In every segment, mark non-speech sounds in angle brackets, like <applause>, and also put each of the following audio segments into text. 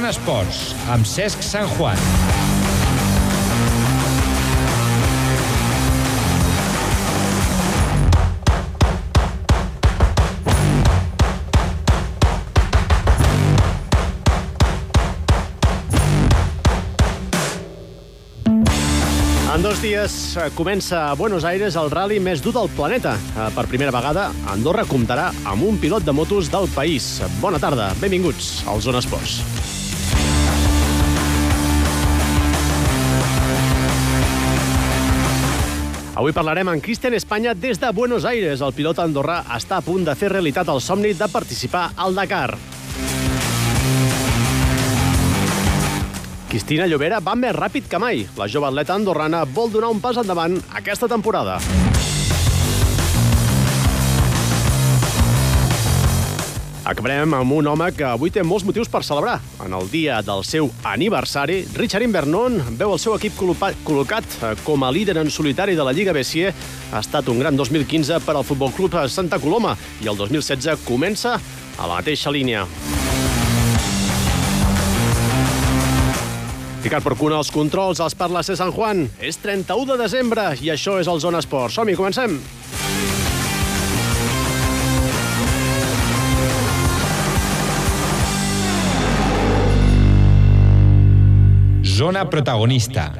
Zona Esports, amb Cesc Sant Juan. En dos dies eh, comença a Buenos Aires el rally més dur del planeta. Eh, Per primera vegada, Andorra comptarà amb un pilot de motos del país. Bona tarda, benvinguts al Zona Esports. Avui parlarem amb Cristian Espanya des de Buenos Aires. El pilot andorrà està a punt de fer realitat el somni de participar al Dakar. Cristina Llobera va més ràpid que mai. La jove atleta andorrana vol donar un pas endavant aquesta temporada. Acabarem amb un home que avui té molts motius per celebrar. En el dia del seu aniversari, Richard Invernon veu el seu equip col·locat, eh, com a líder en solitari de la Lliga BCE. Ha estat un gran 2015 per al Futbol Club Santa Coloma i el 2016 comença a la mateixa línia. Ricard Porcuna, els controls, els parla C. San Juan. És 31 de desembre i això és el Zona Esport. Som-hi, comencem. Zona protagonista.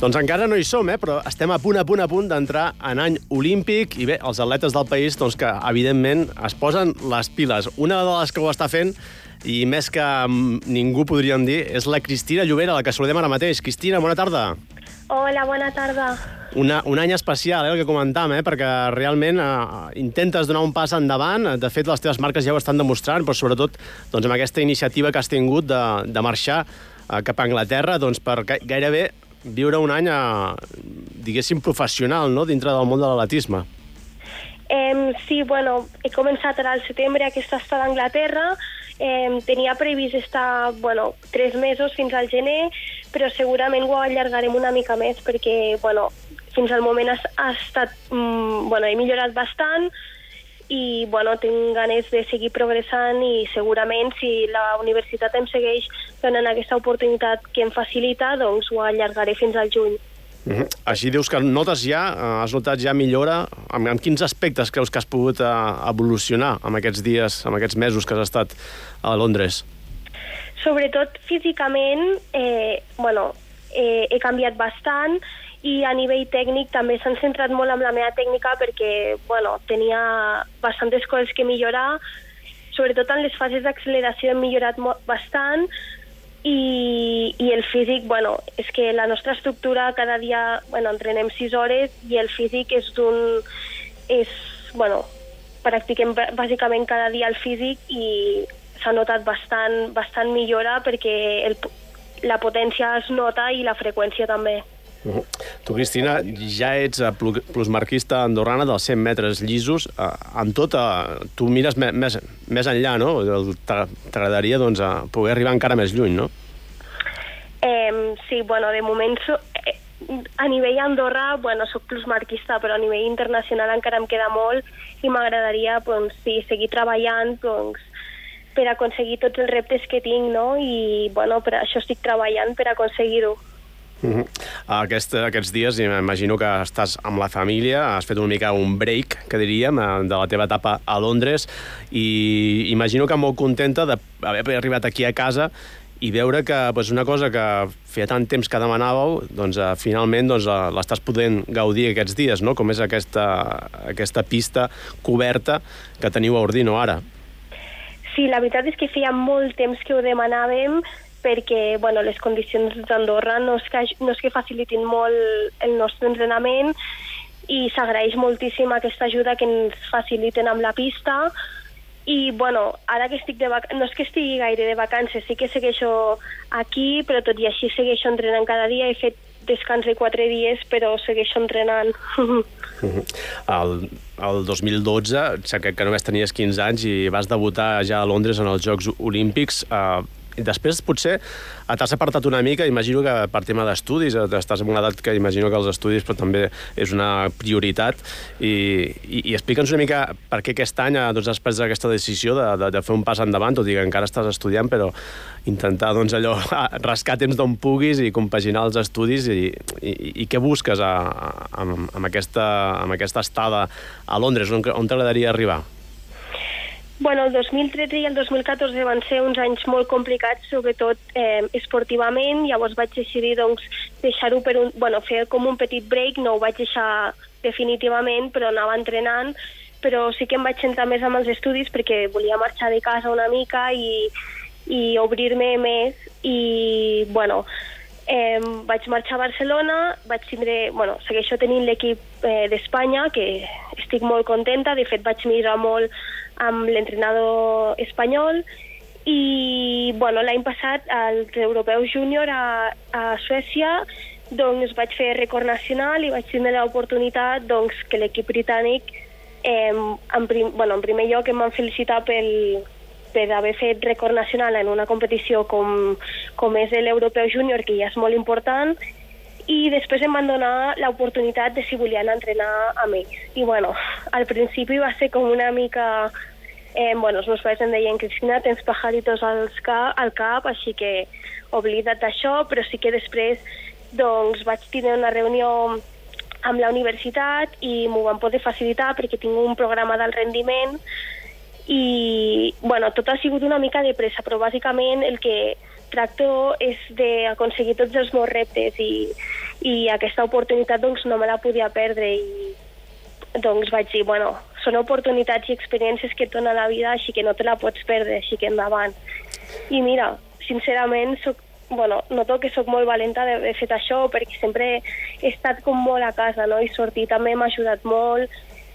Doncs encara no hi som, eh? però estem a punt, a punt, a punt d'entrar en any olímpic i bé, els atletes del país doncs, que evidentment es posen les piles. Una de les que ho està fent i més que mm, ningú podríem dir és la Cristina Llobera, la que saludem ara mateix. Cristina, bona tarda. Hola, bona tarda. Una, un any especial, eh, el que comentàvem, eh, perquè realment eh, intentes donar un pas endavant. De fet, les teves marques ja ho estan demostrant, però sobretot doncs, amb aquesta iniciativa que has tingut de, de marxar eh, cap a Anglaterra doncs, per gai- gairebé viure un any, eh, diguéssim, professional no? dintre del món de l'atletisme. Eh, sí, bueno, he començat ara al setembre aquesta estada a Anglaterra. Eh, tenia previst estar, bueno, tres mesos fins al gener, però segurament ho allargarem una mica més perquè, bueno, fins al moment ha, estat... Mm, bueno, he millorat bastant i, bueno, tinc ganes de seguir progressant i segurament si la universitat em segueix donant aquesta oportunitat que em facilita, doncs ho allargaré fins al juny. Uh -huh. Així dius que notes ja, eh, has notat ja millora. En, en quins aspectes creus que has pogut eh, evolucionar amb aquests dies, amb aquests mesos que has estat a Londres? Sobretot físicament, eh, bueno, eh, he canviat bastant i a nivell tècnic també s'han centrat molt en la meva tècnica perquè bueno, tenia bastantes coses que millorar, sobretot en les fases d'acceleració he millorat molt, bastant i, i el físic, bueno, és que la nostra estructura cada dia, bueno, entrenem 6 hores i el físic és d'un... és, bueno, practiquem bà- bàsicament cada dia el físic i s'ha notat bastant, bastant millora perquè el, la potència es nota i la freqüència també. Uh -huh. Tu, Cristina, ja ets plu- plusmarquista andorrana dels 100 metres llisos. Amb tot, tu mires més, més enllà, no? T'agradaria doncs, poder arribar encara més lluny, no? Eh, sí, bueno, de moment so, eh, a nivell Andorra, bueno, soc plusmarquista, però a nivell internacional encara em queda molt i m'agradaria, doncs, sí, seguir treballant, doncs, per aconseguir tots els reptes que tinc, no? I, bueno, per això estic treballant per aconseguir-ho. Uh -huh. Aquest, aquests dies imagino que estàs amb la família, has fet una mica un break, que diríem, eh, de la teva etapa a Londres, i imagino que molt contenta d'haver arribat aquí a casa i veure que pues, una cosa que feia tant temps que demanàveu, doncs, eh, finalment doncs, eh, l'estàs podent gaudir aquests dies, no? com és aquesta, aquesta pista coberta que teniu a Ordino ara. Sí, la veritat és que feia molt temps que ho demanàvem perquè bueno, les condicions d'Andorra no, és que, no és que facilitin molt el nostre entrenament i s'agraeix moltíssim aquesta ajuda que ens faciliten amb la pista. I bueno, ara que estic de vac... no és que estigui gaire de vacances, sí que segueixo aquí, però tot i així segueixo entrenant cada dia, he fet descans de quatre dies, però segueixo entrenant. El, el 2012, sé que, que només tenies 15 anys i vas debutar ja a Londres en els Jocs Olímpics. Eh, I després, potser, t'has apartat una mica, imagino que per tema d'estudis, eh, estàs en una edat que imagino que els estudis però també és una prioritat, i, i, i explica'ns una mica per què aquest any doncs, has pres aquesta decisió de, de, de fer un pas endavant, tot i que encara estàs estudiant, però intentar doncs, allò, <laughs> rascar temps d'on puguis i compaginar els estudis i, i, i què busques a, a, amb, amb, aquesta, amb aquesta estada a Londres, on, on t'agradaria arribar? Bueno, el 2013 i el 2014 van ser uns anys molt complicats, sobretot eh, esportivament, llavors vaig decidir doncs, deixar-ho per un... Bueno, fer com un petit break, no ho vaig deixar definitivament, però anava entrenant, però sí que em vaig centrar més amb els estudis perquè volia marxar de casa una mica i, i obrir-me més. I, bueno, eh, vaig marxar a Barcelona, vaig tindre, bueno, segueixo tenint l'equip eh, d'Espanya, que estic molt contenta, de fet vaig mirar molt amb l'entrenador espanyol i bueno, l'any passat als europeus júnior a, a Suècia doncs vaig fer record nacional i vaig tenir l'oportunitat doncs, que l'equip britànic eh, en, prim, bueno, en primer lloc em van felicitar pel, per haver fet record nacional en una competició com, com és l'europeu júnior, que ja és molt important, i després em van donar l'oportunitat de si volien entrenar amb ells. I bueno, al principi va ser com una mica... Eh, bueno, els meus pares em deien, Cristina, tens pajaritos al cap, al cap, així que oblida't d'això, però sí que després doncs, vaig tenir una reunió amb la universitat i m'ho van poder facilitar perquè tinc un programa del rendiment i bueno, tot ha sigut una mica de pressa, però bàsicament el que tracto és d'aconseguir tots els meus reptes i, i aquesta oportunitat doncs, no me la podia perdre i doncs vaig dir, bueno, són oportunitats i experiències que et dona la vida, així que no te la pots perdre, així que endavant. I mira, sincerament, soc, bueno, noto que sóc molt valenta d'haver fet això perquè sempre he estat com molt a casa, no? I sortir també m'ha ajudat molt,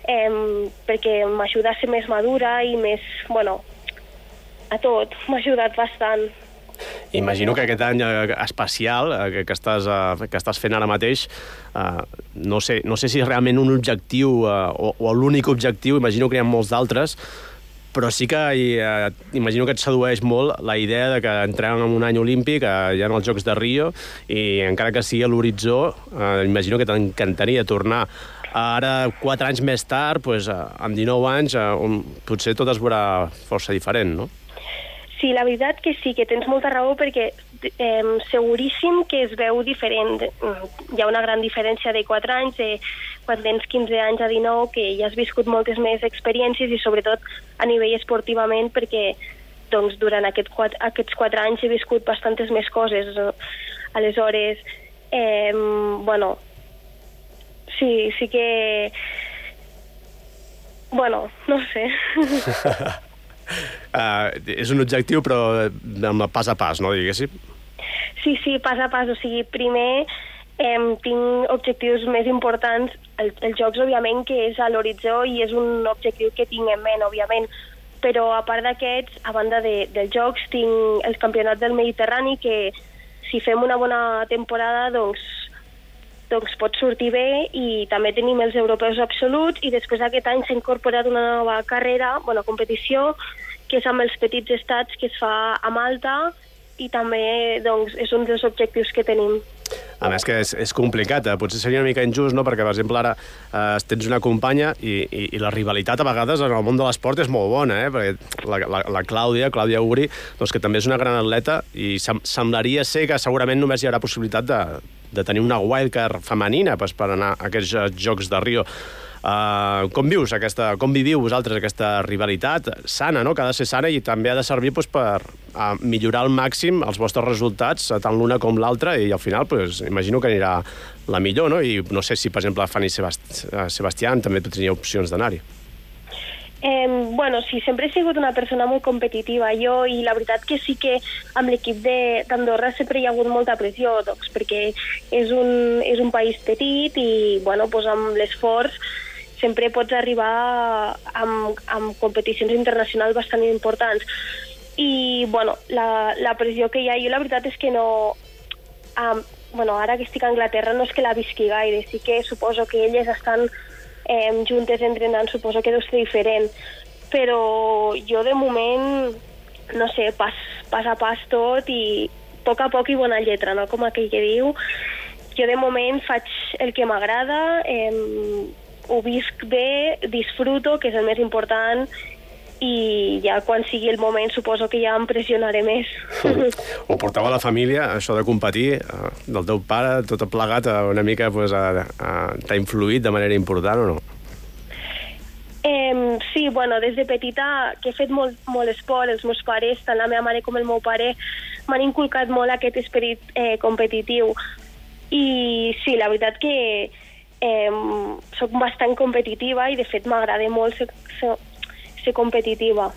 eh, perquè m'ajuda a ser més madura i més, bueno, a tot, <laughs> m'ha ajudat bastant. Imagino que aquest any eh, especial eh, que, estàs, eh, que estàs fent ara mateix, no, sé, no sé si és realment un objectiu o, o l'únic objectiu, imagino que hi ha molts d'altres, però sí que eh, imagino que et sedueix molt la idea de que entrem en un any olímpic, ja en els Jocs de Rio, i encara que sigui a l'horitzó, imagino que t'encantaria tornar ara, quatre anys més tard, pues, amb 19 anys, on potser tot es veurà força diferent, no? Sí, la veritat que sí, que tens molta raó perquè eh, seguríssim que es veu diferent. Hi ha una gran diferència de 4 anys, de quan tens 15 anys a 19, que ja has viscut moltes més experiències i sobretot a nivell esportivament perquè doncs, durant aquest 4, aquests 4 anys he viscut bastantes més coses. Aleshores, eh, bueno, sí, sí que... Bueno, no sé. uh, <laughs> és un objectiu, però amb pas a pas, no, diguéssim? Sí, sí, pas a pas. O sigui, primer eh, tinc objectius més importants. El, els jocs, òbviament, que és a l'horitzó i és un objectiu que tinc en ment, òbviament. Però, a part d'aquests, a banda de, dels jocs, tinc el campionat del Mediterrani, que si fem una bona temporada, doncs doncs pot sortir bé i també tenim els europeus absoluts i després aquest any s'ha incorporat una nova carrera, bueno, competició, que és amb els petits estats que es fa a Malta i també doncs, és un dels objectius que tenim. A més que és, és complicat, eh? potser seria una mica injust, no? perquè per exemple ara eh, tens una companya i, i, i la rivalitat a vegades en el món de l'esport és molt bona, eh? perquè la, la, la Clàudia, Clàudia Uri, doncs que també és una gran atleta i sem semblaria ser que segurament només hi haurà possibilitat de, de tenir una wildcard femenina pues, per anar a aquests Jocs de Rio. Uh, com vius aquesta, com viviu vosaltres aquesta rivalitat sana, no? que ha de ser sana i també ha de servir pues, per uh, millorar al màxim els vostres resultats, tant l'una com l'altra, i al final pues, imagino que anirà la millor, no? I no sé si, per exemple, Fanny Sebast Sebastián també tenia opcions d'anar-hi. Eh, bueno, sí, sempre he sigut una persona molt competitiva jo i la veritat que sí que amb l'equip d'Andorra sempre hi ha hagut molta pressió, doncs, perquè és un, és un país petit i bueno, doncs amb l'esforç sempre pots arribar amb, amb competicions internacionals bastant importants. I bueno, la, la pressió que hi ha, jo la veritat és que no... Um, bueno, ara que estic a Anglaterra no és que la visqui gaire, sí que suposo que elles estan eh, juntes entrenant suposo que deu ser diferent, però jo de moment no sé, pas, pas a pas tot i a poc a poc i bona lletra, no? com aquell que diu. Jo de moment faig el que m'agrada, eh, ho visc bé, disfruto, que és el més important, i ja quan sigui el moment suposo que ja em pressionaré més. <laughs> Ho portava la família, això de competir, eh, del teu pare, tot plegat, una mica pues, t'ha influït de manera important o no? Eh, sí, bueno, des de petita que he fet molt, molt esport, els meus pares, tant la meva mare com el meu pare, m'han inculcat molt aquest esperit eh, competitiu. I sí, la veritat que eh, sóc bastant competitiva i de fet m'agrada molt ser, ser, ser competitiva.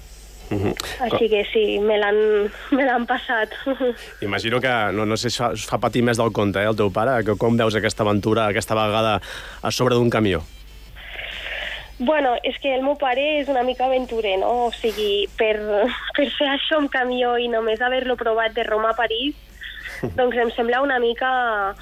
Uh -huh. Així que sí, me l'han passat. <laughs> Imagino que, no, no sé, us fa patir més del compte, eh, el teu pare, que com veus aquesta aventura aquesta vegada a sobre d'un camió? Bueno, és que el meu pare és una mica aventurer, no? O sigui, per, <laughs> per fer això amb camió i només haver-lo provat de Roma a París, <laughs> doncs em sembla una mica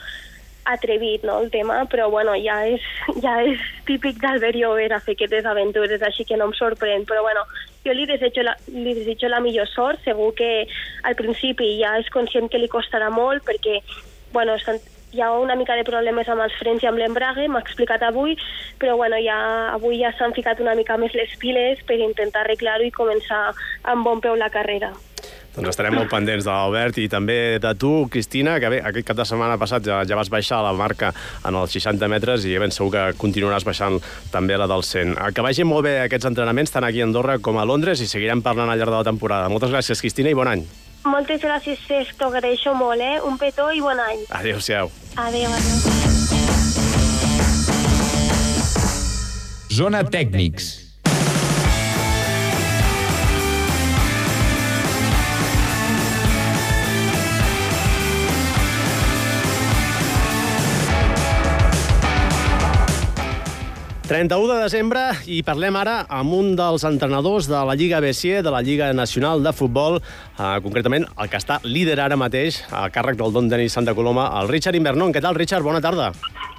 atrevit, no?, el tema, però bueno, ja és, <laughs> ja és típic d'Albert Llover a fer aquestes aventures, així que no em sorprèn, però bueno, jo li desitjo, la, li desitjo la millor sort, segur que al principi ja és conscient que li costarà molt, perquè, bueno, hi ha una mica de problemes amb els frens i amb l'embrague, m'ha explicat avui, però bueno, ja, avui ja s'han ficat una mica més les piles per intentar arreglar-ho i començar amb bon peu la carrera. Doncs estarem molt pendents de l'Albert i també de tu, Cristina, que bé, aquest cap de setmana passat ja, ja vas baixar la marca en els 60 metres i ben segur que continuaràs baixant també la del 100. Que vagin molt bé aquests entrenaments, tant aquí a Andorra com a Londres, i seguirem parlant al llarg de la temporada. Moltes gràcies, Cristina, i bon any. Moltes gràcies, Cesc, t'ho agraeixo molt, eh? Un petó i bon any. Adéu-siau. Adéu, adéu. Zona Tècnics. 31 de desembre i parlem ara amb un dels entrenadors de la Lliga BC, de la Lliga Nacional de Futbol, eh, concretament el que està líder ara mateix a càrrec del Don Denis Santa Coloma, el Richard Invernon. Què tal, Richard? Bona tarda.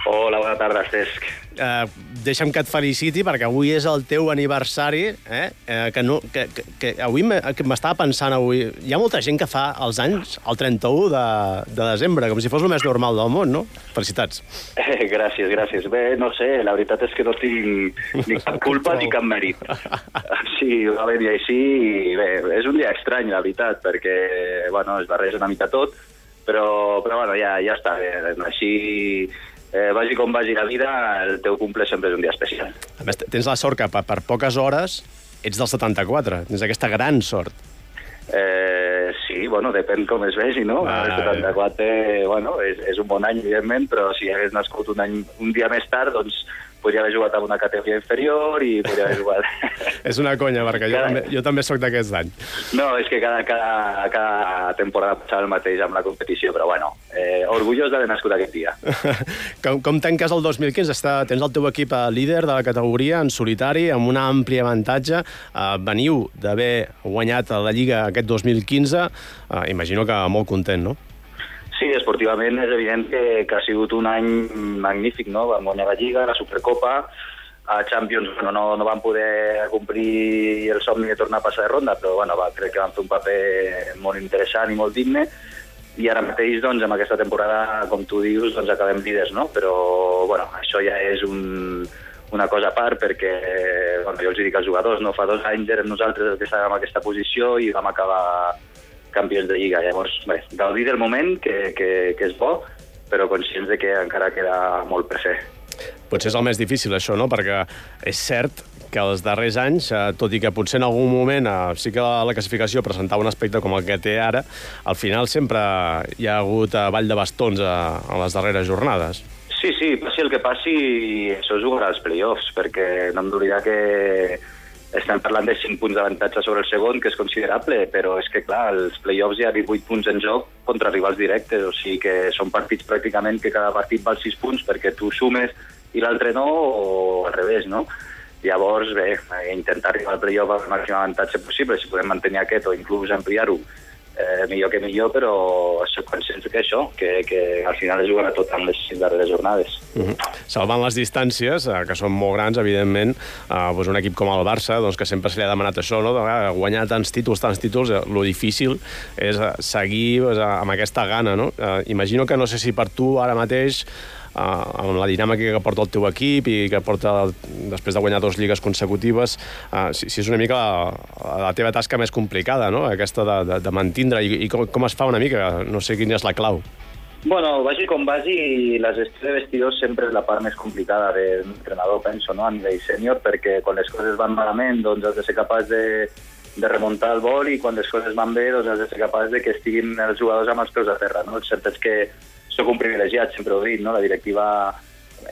Hola, bona tarda, Cesc. Eh, deixa'm que et feliciti perquè avui és el teu aniversari, eh? eh que, no, que, que, que avui m'estava pensant avui... Hi ha molta gent que fa els anys el 31 de, de desembre, com si fos el més normal del món, no? Felicitats. Eh, gràcies, gràcies. Bé, no sé, la veritat és que no tinc ni cap culpa ni cap mèrit. Sí, va venir així i bé, és un dia estrany, la veritat, perquè, bueno, es barreja una mica tot, però, però bueno, ja, ja està bé. Així eh, vagi com vagi la vida, el teu cumple sempre és un dia especial. A més, tens la sort que per, per poques hores ets del 74, tens aquesta gran sort. Eh, sí, bueno, depèn com es vegi, no? Ah, el 74, eh, bueno, és, és un bon any, evidentment, però si hagués nascut un, any, un dia més tard, doncs podria haver jugat amb una categoria inferior i podria haver jugat... <laughs> és una conya, perquè jo, també, jo també sóc d'aquest any. No, és que cada, cada, cada temporada passava el mateix amb la competició, però bueno, eh, orgullós d'haver nascut aquest dia. <laughs> com, com tanques el 2015? Està, tens el teu equip líder de la categoria en solitari, amb un ampli avantatge. Eh, veniu d'haver guanyat la Lliga aquest 2015. Eh, imagino que molt content, no? Sí, esportivament és evident que, que ha sigut un any magnífic, no? Vam guanyar la Lliga, la Supercopa, a Champions bueno, no, no van poder complir el somni de tornar a passar de ronda, però bueno, va, crec que van fer un paper molt interessant i molt digne, i ara mateix, doncs, amb aquesta temporada, com tu dius, doncs acabem líders, no? Però, bueno, això ja és un, una cosa a part, perquè, bueno, jo els dic als jugadors, no? Fa dos anys érem nosaltres els que estàvem en aquesta posició i vam acabar campions de Lliga. Llavors, bé, gaudir del moment, que, que, que és bo, però conscients de que encara queda molt per fer. Potser és el més difícil, això, no? Perquè és cert que els darrers anys, eh, tot i que potser en algun moment eh, sí que la, la classificació presentava un aspecte com el que té ara, al final sempre hi ha hagut eh, ball de bastons a, a les darreres jornades. Sí, sí, passi el que passi, això es jugarà als play-offs, perquè no hem d'oblidar que estem parlant de 5 punts d'avantatge sobre el segon, que és considerable, però és que, clar, els play-offs hi ha 18 punts en joc contra rivals directes, o sigui que són partits pràcticament que cada partit val 6 punts perquè tu sumes i l'altre no, o al revés, no? Llavors, bé, intentar arribar al play-off amb el màxim avantatge possible, si podem mantenir aquest o inclús ampliar-ho, eh, millor que millor, però soc conscient que això, que, que al final es jugarà tot en les darreres jornades. Mm -hmm. Salvant les distàncies, eh, que són molt grans, evidentment, eh, doncs un equip com el Barça, doncs, que sempre se li ha demanat això, no? de guanyar tants títols, tants títols, eh, lo difícil és eh, seguir doncs, amb aquesta gana. No? Eh, imagino que no sé si per tu ara mateix uh, amb la dinàmica que porta el teu equip i que porta, després de guanyar dues lligues consecutives, uh, si, si és una mica la, la teva tasca més complicada, no? aquesta de, de, de mantindre, i, i com, com es fa una mica? No sé quina és la clau. Bueno, vagi com vagi, la gestió de vestidors sempre és la part més complicada de l'entrenador, penso, no? a nivell sènior, perquè quan les coses van malament doncs has de ser capaç de, de remuntar el vol i quan les coses van bé doncs has de ser capaç de que estiguin els jugadors amb els peus a terra. No? El cert és que sóc un privilegiat, sempre ho dit, no? la directiva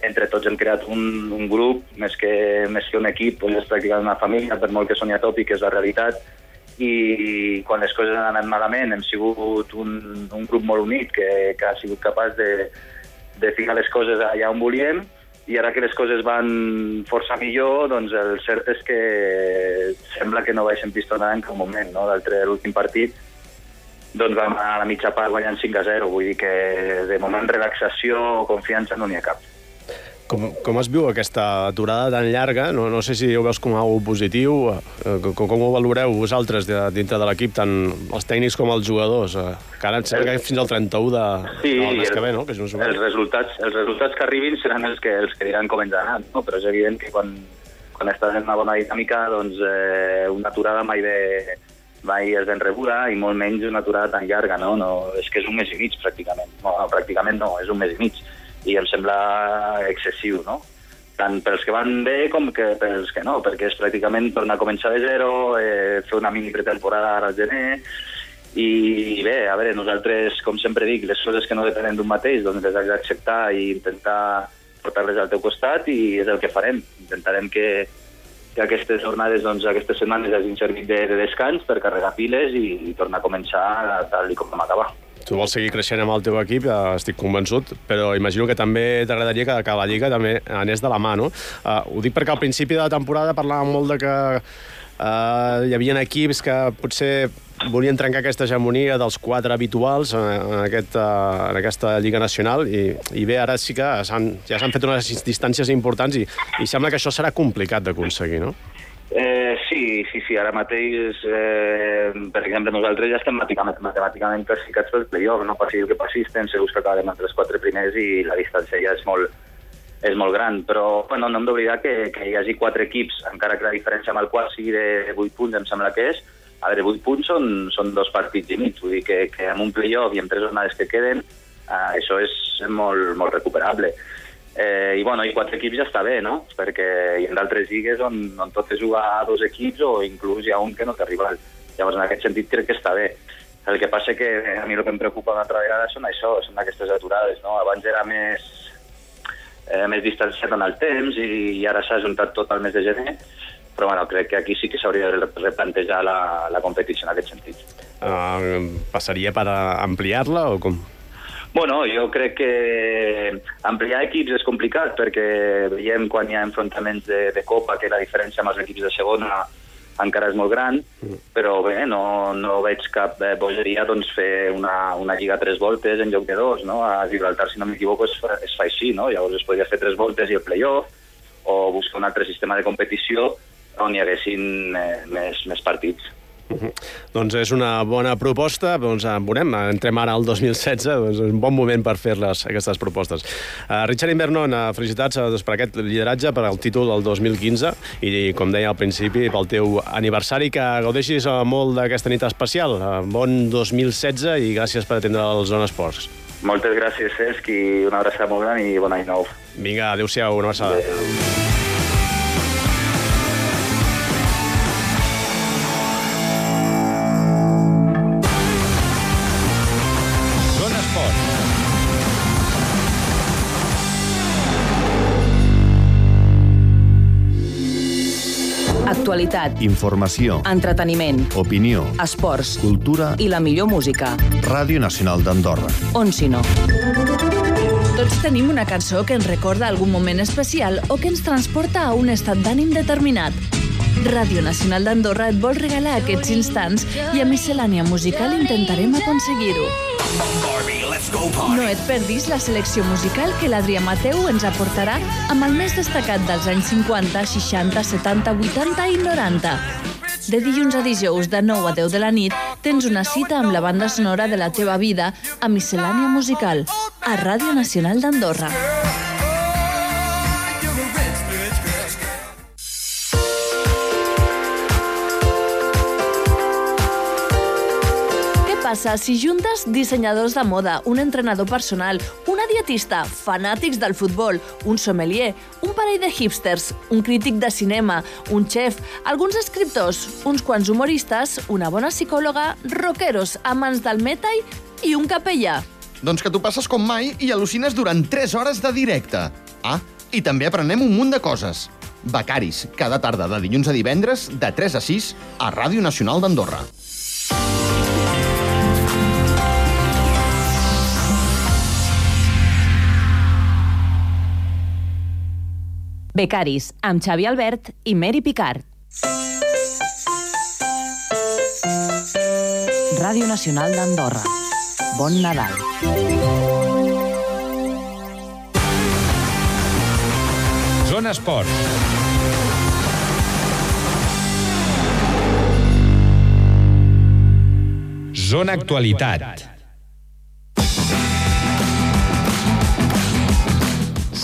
entre tots hem creat un, un grup, més que, més que un equip, doncs és pràcticament una família, per molt que soni atòpic, és la realitat, i quan les coses han anat malament hem sigut un, un grup molt unit que, que ha sigut capaç de, de ficar les coses allà on volíem i ara que les coses van força millor, doncs el cert és que sembla que no baixem pistonar en cap moment, no? D'altre, l'últim partit, doncs vam a la mitja part guanyant 5 a 0. Vull dir que de moment relaxació o confiança no n'hi ha cap. Com, com es viu aquesta aturada tan llarga? No, no sé si ho veus com a algo positiu. Eh, com, com ho valoreu vosaltres de, dintre de l'equip, tant els tècnics com els jugadors? Eh, que ara ens sembla fins al 31 de, sí, del mes que ve, no? Que no els, resultats, els resultats que arribin seran els que, els que diran com ens ha anat, no? però és evident que quan, quan estàs en una bona dinàmica, doncs eh, una aturada mai ve, mai ben rebuda i molt menys una aturada tan llarga, no? no és que és un mes i mig, pràcticament. No, pràcticament no, és un mes i mig. I em sembla excessiu, no? Tant pels que van bé com que pels que no, perquè és pràcticament tornar a començar de zero, eh, fer una mini pretemporada ara al gener, i bé, a veure, nosaltres, com sempre dic, les coses que no depenen d'un mateix, doncs les has d'acceptar i intentar portar-les al teu costat i és el que farem. Intentarem que, que aquestes jornades, doncs, aquestes setmanes hagin servit de, de descans per carregar piles i, i tornar a començar tal com vam acabar. Tu vols seguir creixent amb el teu equip, estic convençut, però imagino que també t'agradaria que, que la Lliga també anés de la mà, no? Uh, ho dic perquè al principi de la temporada parlàvem molt de que uh, hi havia equips que potser volien trencar aquesta hegemonia dels quatre habituals en, en, aquest, uh, en aquesta Lliga Nacional i, i bé, ara sí que ja s'han fet unes distàncies importants i, i sembla que això serà complicat d'aconseguir, no? Eh, sí, sí, sí, ara mateix, eh, per exemple, nosaltres ja estem matemàticament, matemàticament classificats pel playoff, no passi el que passi, estem segurs que acabarem entre els quatre primers i la distància ja és molt, és molt gran, però bueno, no hem d'oblidar que, que hi hagi quatre equips, encara que la diferència amb el quart sigui de 8 punts, em sembla que és, a veure, 8 punts són, són dos partits i mig, vull dir que, que amb un playoff i amb tres jornades que queden, eh, això és molt, molt recuperable. Eh, I bueno, i quatre equips ja està bé, no? Perquè hi ha d'altres lligues on, on tot és jugar a dos equips o inclús hi ha un que no té rival. Llavors, en aquest sentit, crec que està bé. El que passa que a mi el que em preocupa una altra vegada són això, són aquestes aturades, no? Abans era més, eh, més distanciat en el temps i, i ara s'ha juntat tot al mes de gener però bueno, crec que aquí sí que s'hauria de replantejar la, la competició en aquest sentit. Uh, passaria per ampliar-la o com? Bueno, jo crec que ampliar equips és complicat perquè veiem quan hi ha enfrontaments de, de Copa que la diferència amb els equips de segona encara és molt gran, però bé, no, no veig cap eh, bogeria doncs, fer una, una lliga tres voltes en lloc de dos, no? A Gibraltar, si no m'equivoco, es, fa, es fa així, no? Llavors es podria fer tres voltes i el playoff, o buscar un altre sistema de competició on hi haguessin eh, més, més partits. Uh -huh. Doncs és una bona proposta, doncs en veurem, entrem ara al 2016, doncs és un bon moment per fer les, aquestes propostes. Uh, Richard Invernon, uh, felicitats uh, doncs, per aquest lideratge, per al títol del 2015 i, com deia al principi, pel teu aniversari, que gaudeixis uh, molt d'aquesta nit especial. Uh, bon 2016 i gràcies per atendre el Zona Esports. Moltes gràcies, Cesc, i una abraçada molt gran i bon any nou. Vinga, adéu-siau, una abraçada. Adéu. Actualitat. Informació. Entreteniment. Opinió. Esports. Cultura. I la millor música. Ràdio Nacional d'Andorra. On si no. Tots tenim una cançó que ens recorda algun moment especial o que ens transporta a un estat d'ànim determinat. Ràdio Nacional d'Andorra et vol regalar aquests instants i a Miscel·lània Musical intentarem aconseguir-ho. No et perdis la selecció musical que l'Adrià Mateu ens aportarà amb el més destacat dels anys 50, 60, 70, 80 i 90. De dilluns a dijous, de 9 a 10 de la nit, tens una cita amb la banda sonora de la teva vida a Miscel·lània Musical, a Ràdio Nacional d'Andorra. Passa si juntes dissenyadors de moda, un entrenador personal, una dietista, fanàtics del futbol, un sommelier, un parell de hipsters, un crític de cinema, un xef, alguns escriptors, uns quants humoristes, una bona psicòloga, rockeros, amants del metal i un capellà? Doncs que tu passes com mai i al·lucines durant 3 hores de directe. Ah, i també aprenem un munt de coses. Becaris, cada tarda de dilluns a divendres, de 3 a 6, a Ràdio Nacional d'Andorra. Becaris, amb Xavi Albert i Mary Picard. Ràdio Nacional d'Andorra. Bon Nadal. Zona Esports. Zona Actualitat.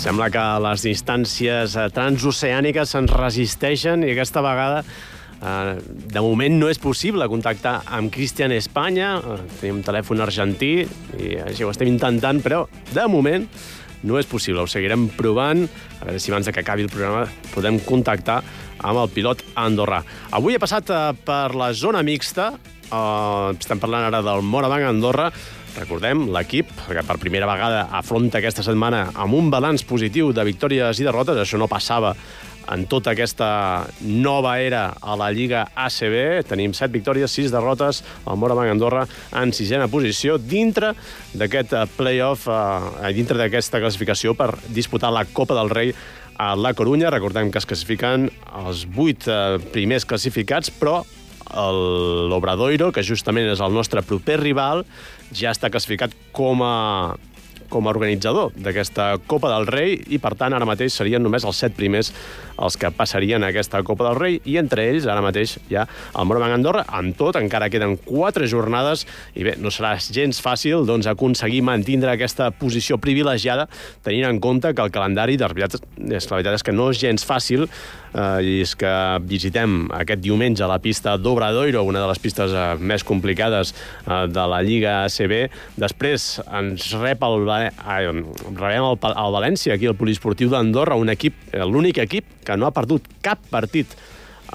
Sembla que les distàncies eh, transoceàniques se'ns resisteixen i aquesta vegada eh, de moment no és possible contactar amb Cristian Espanya. Eh, tenim un telèfon argentí i així ho estem intentant, però de moment no és possible. Ho seguirem provant. A veure si abans que acabi el programa podem contactar amb el pilot andorrà. Avui he passat eh, per la zona mixta. Uh, estem parlant ara del Morabanc Andorra. Recordem, l'equip, que per primera vegada afronta aquesta setmana amb un balanç positiu de victòries i derrotes. Això no passava en tota aquesta nova era a la Lliga ACB. Tenim 7 victòries, 6 derrotes. El Morabanc Andorra en sisena posició dintre d'aquest eh, play-off, eh, dintre d'aquesta classificació per disputar la Copa del Rei a La Corunya. Recordem que es classifiquen els 8 eh, primers classificats, però l'Obradoiro, que justament és el nostre proper rival, ja està classificat com a com a organitzador d'aquesta Copa del Rei i, per tant, ara mateix serien només els set primers els que passarien a aquesta Copa del Rei i entre ells, ara mateix, hi ha el Morabanc Andorra. Amb tot, encara queden quatre jornades i bé, no serà gens fàcil doncs, aconseguir mantindre aquesta posició privilegiada tenint en compte que el calendari, de veritat, és, la veritat és que no és gens fàcil eh, i és que visitem aquest diumenge la pista d'Obradoiro, una de les pistes eh, més complicades eh, de la Lliga ACB. Després ens rep el, ai, rebem el, el València, aquí al Poliesportiu d'Andorra, un equip, eh, l'únic equip que no ha perdut cap partit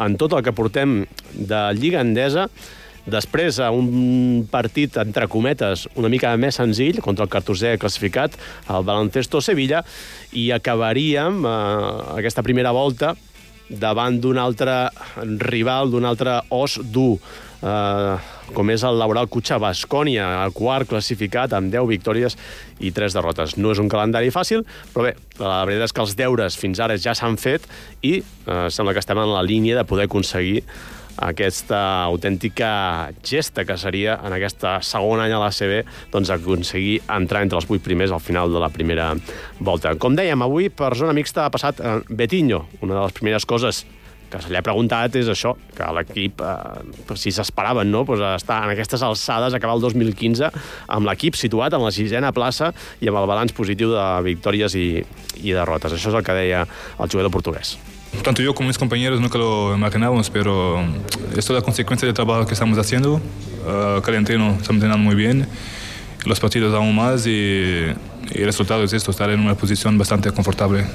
en tot el que portem de Lliga Endesa. Després, a un partit, entre cometes, una mica més senzill, contra el cartosè classificat, el Baloncesto Sevilla, i acabaríem eh, aquesta primera volta davant d'un altre rival, d'un altre os dur, eh, com és el Laboral Cutxa Bascònia, el quart classificat amb 10 victòries i 3 derrotes. No és un calendari fàcil, però bé, la veritat és que els deures fins ara ja s'han fet i eh, sembla que estem en la línia de poder aconseguir aquesta autèntica gesta que seria en aquesta segon any a l'ACB doncs, aconseguir entrar entre els vuit primers al final de la primera volta. Com dèiem, avui per zona mixta ha passat eh, Betinho. Una de les primeres coses que se li ha preguntat és això, que l'equip, eh, si s'esperaven, no?, pues, estar en aquestes alçades, acabar el 2015 amb l'equip situat en la sisena plaça i amb el balanç positiu de victòries i, i derrotes. Això és el que deia el jugador portuguès. Tanto yo como mis compañeros nunca lo imaginábamos, pero esto es la consecuencia del trabajo que estamos haciendo. Uh, cada entreno estamos entrenando muy bien, los partidos aún más y, y el resultado es esto, estar en una posición bastante confortable.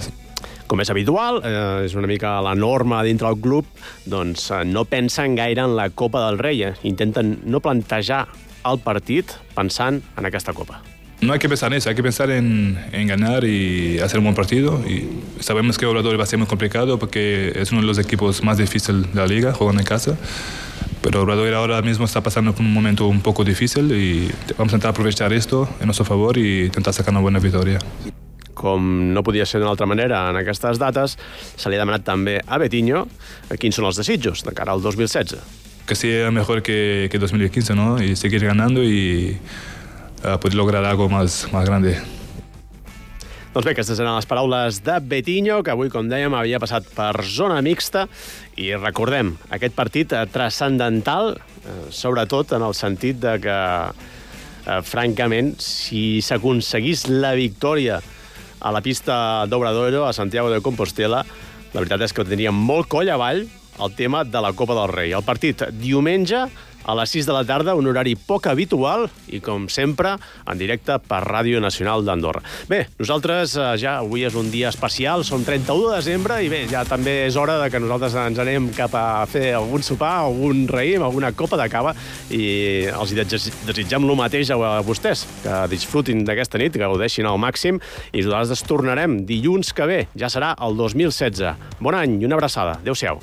Com és habitual, eh, és una mica la norma dintre el club, doncs eh, no pensen gaire en la Copa del Rei. Eh? Intenten no plantejar el partit pensant en aquesta Copa. No hay que pensar en eso, hay que pensar en, en ganar y hacer un buen partido. Y sabemos que Obrador va a ser muy complicado porque es uno de los equipos más difíciles de la liga, jugando en casa. Pero Obrador ahora mismo está pasando por un momento un poco difícil y vamos a intentar aprovechar esto en nuestro favor y intentar sacar una buena victoria. com no podia ser d'una altra manera en aquestes dates, se li ha demanat també a Betinho quins són els desitjos de cara al 2016. Que sea mejor que, que 2015, ¿no? Y seguir ganando y uh, poder lograr algo más, más grande. Doncs bé, aquestes eren les paraules de Betinho, que avui, com dèiem, havia passat per zona mixta. I recordem, aquest partit eh, transcendental, eh, sobretot en el sentit de que, eh, francament, si s'aconseguís la victòria a la pista d'Obradoiro, a Santiago de Compostela, la veritat és que tindria molt coll avall el tema de la Copa del Rei. El partit diumenge a les 6 de la tarda, un horari poc habitual i, com sempre, en directe per Ràdio Nacional d'Andorra. Bé, nosaltres eh, ja avui és un dia especial, som 31 de desembre i bé, ja també és hora de que nosaltres ens anem cap a fer algun sopar, algun raïm, alguna copa de cava i els desitgem el mateix a vostès, que disfrutin d'aquesta nit, que gaudeixin al màxim i nosaltres es tornarem dilluns que ve, ja serà el 2016. Bon any i una abraçada. Adéu-siau.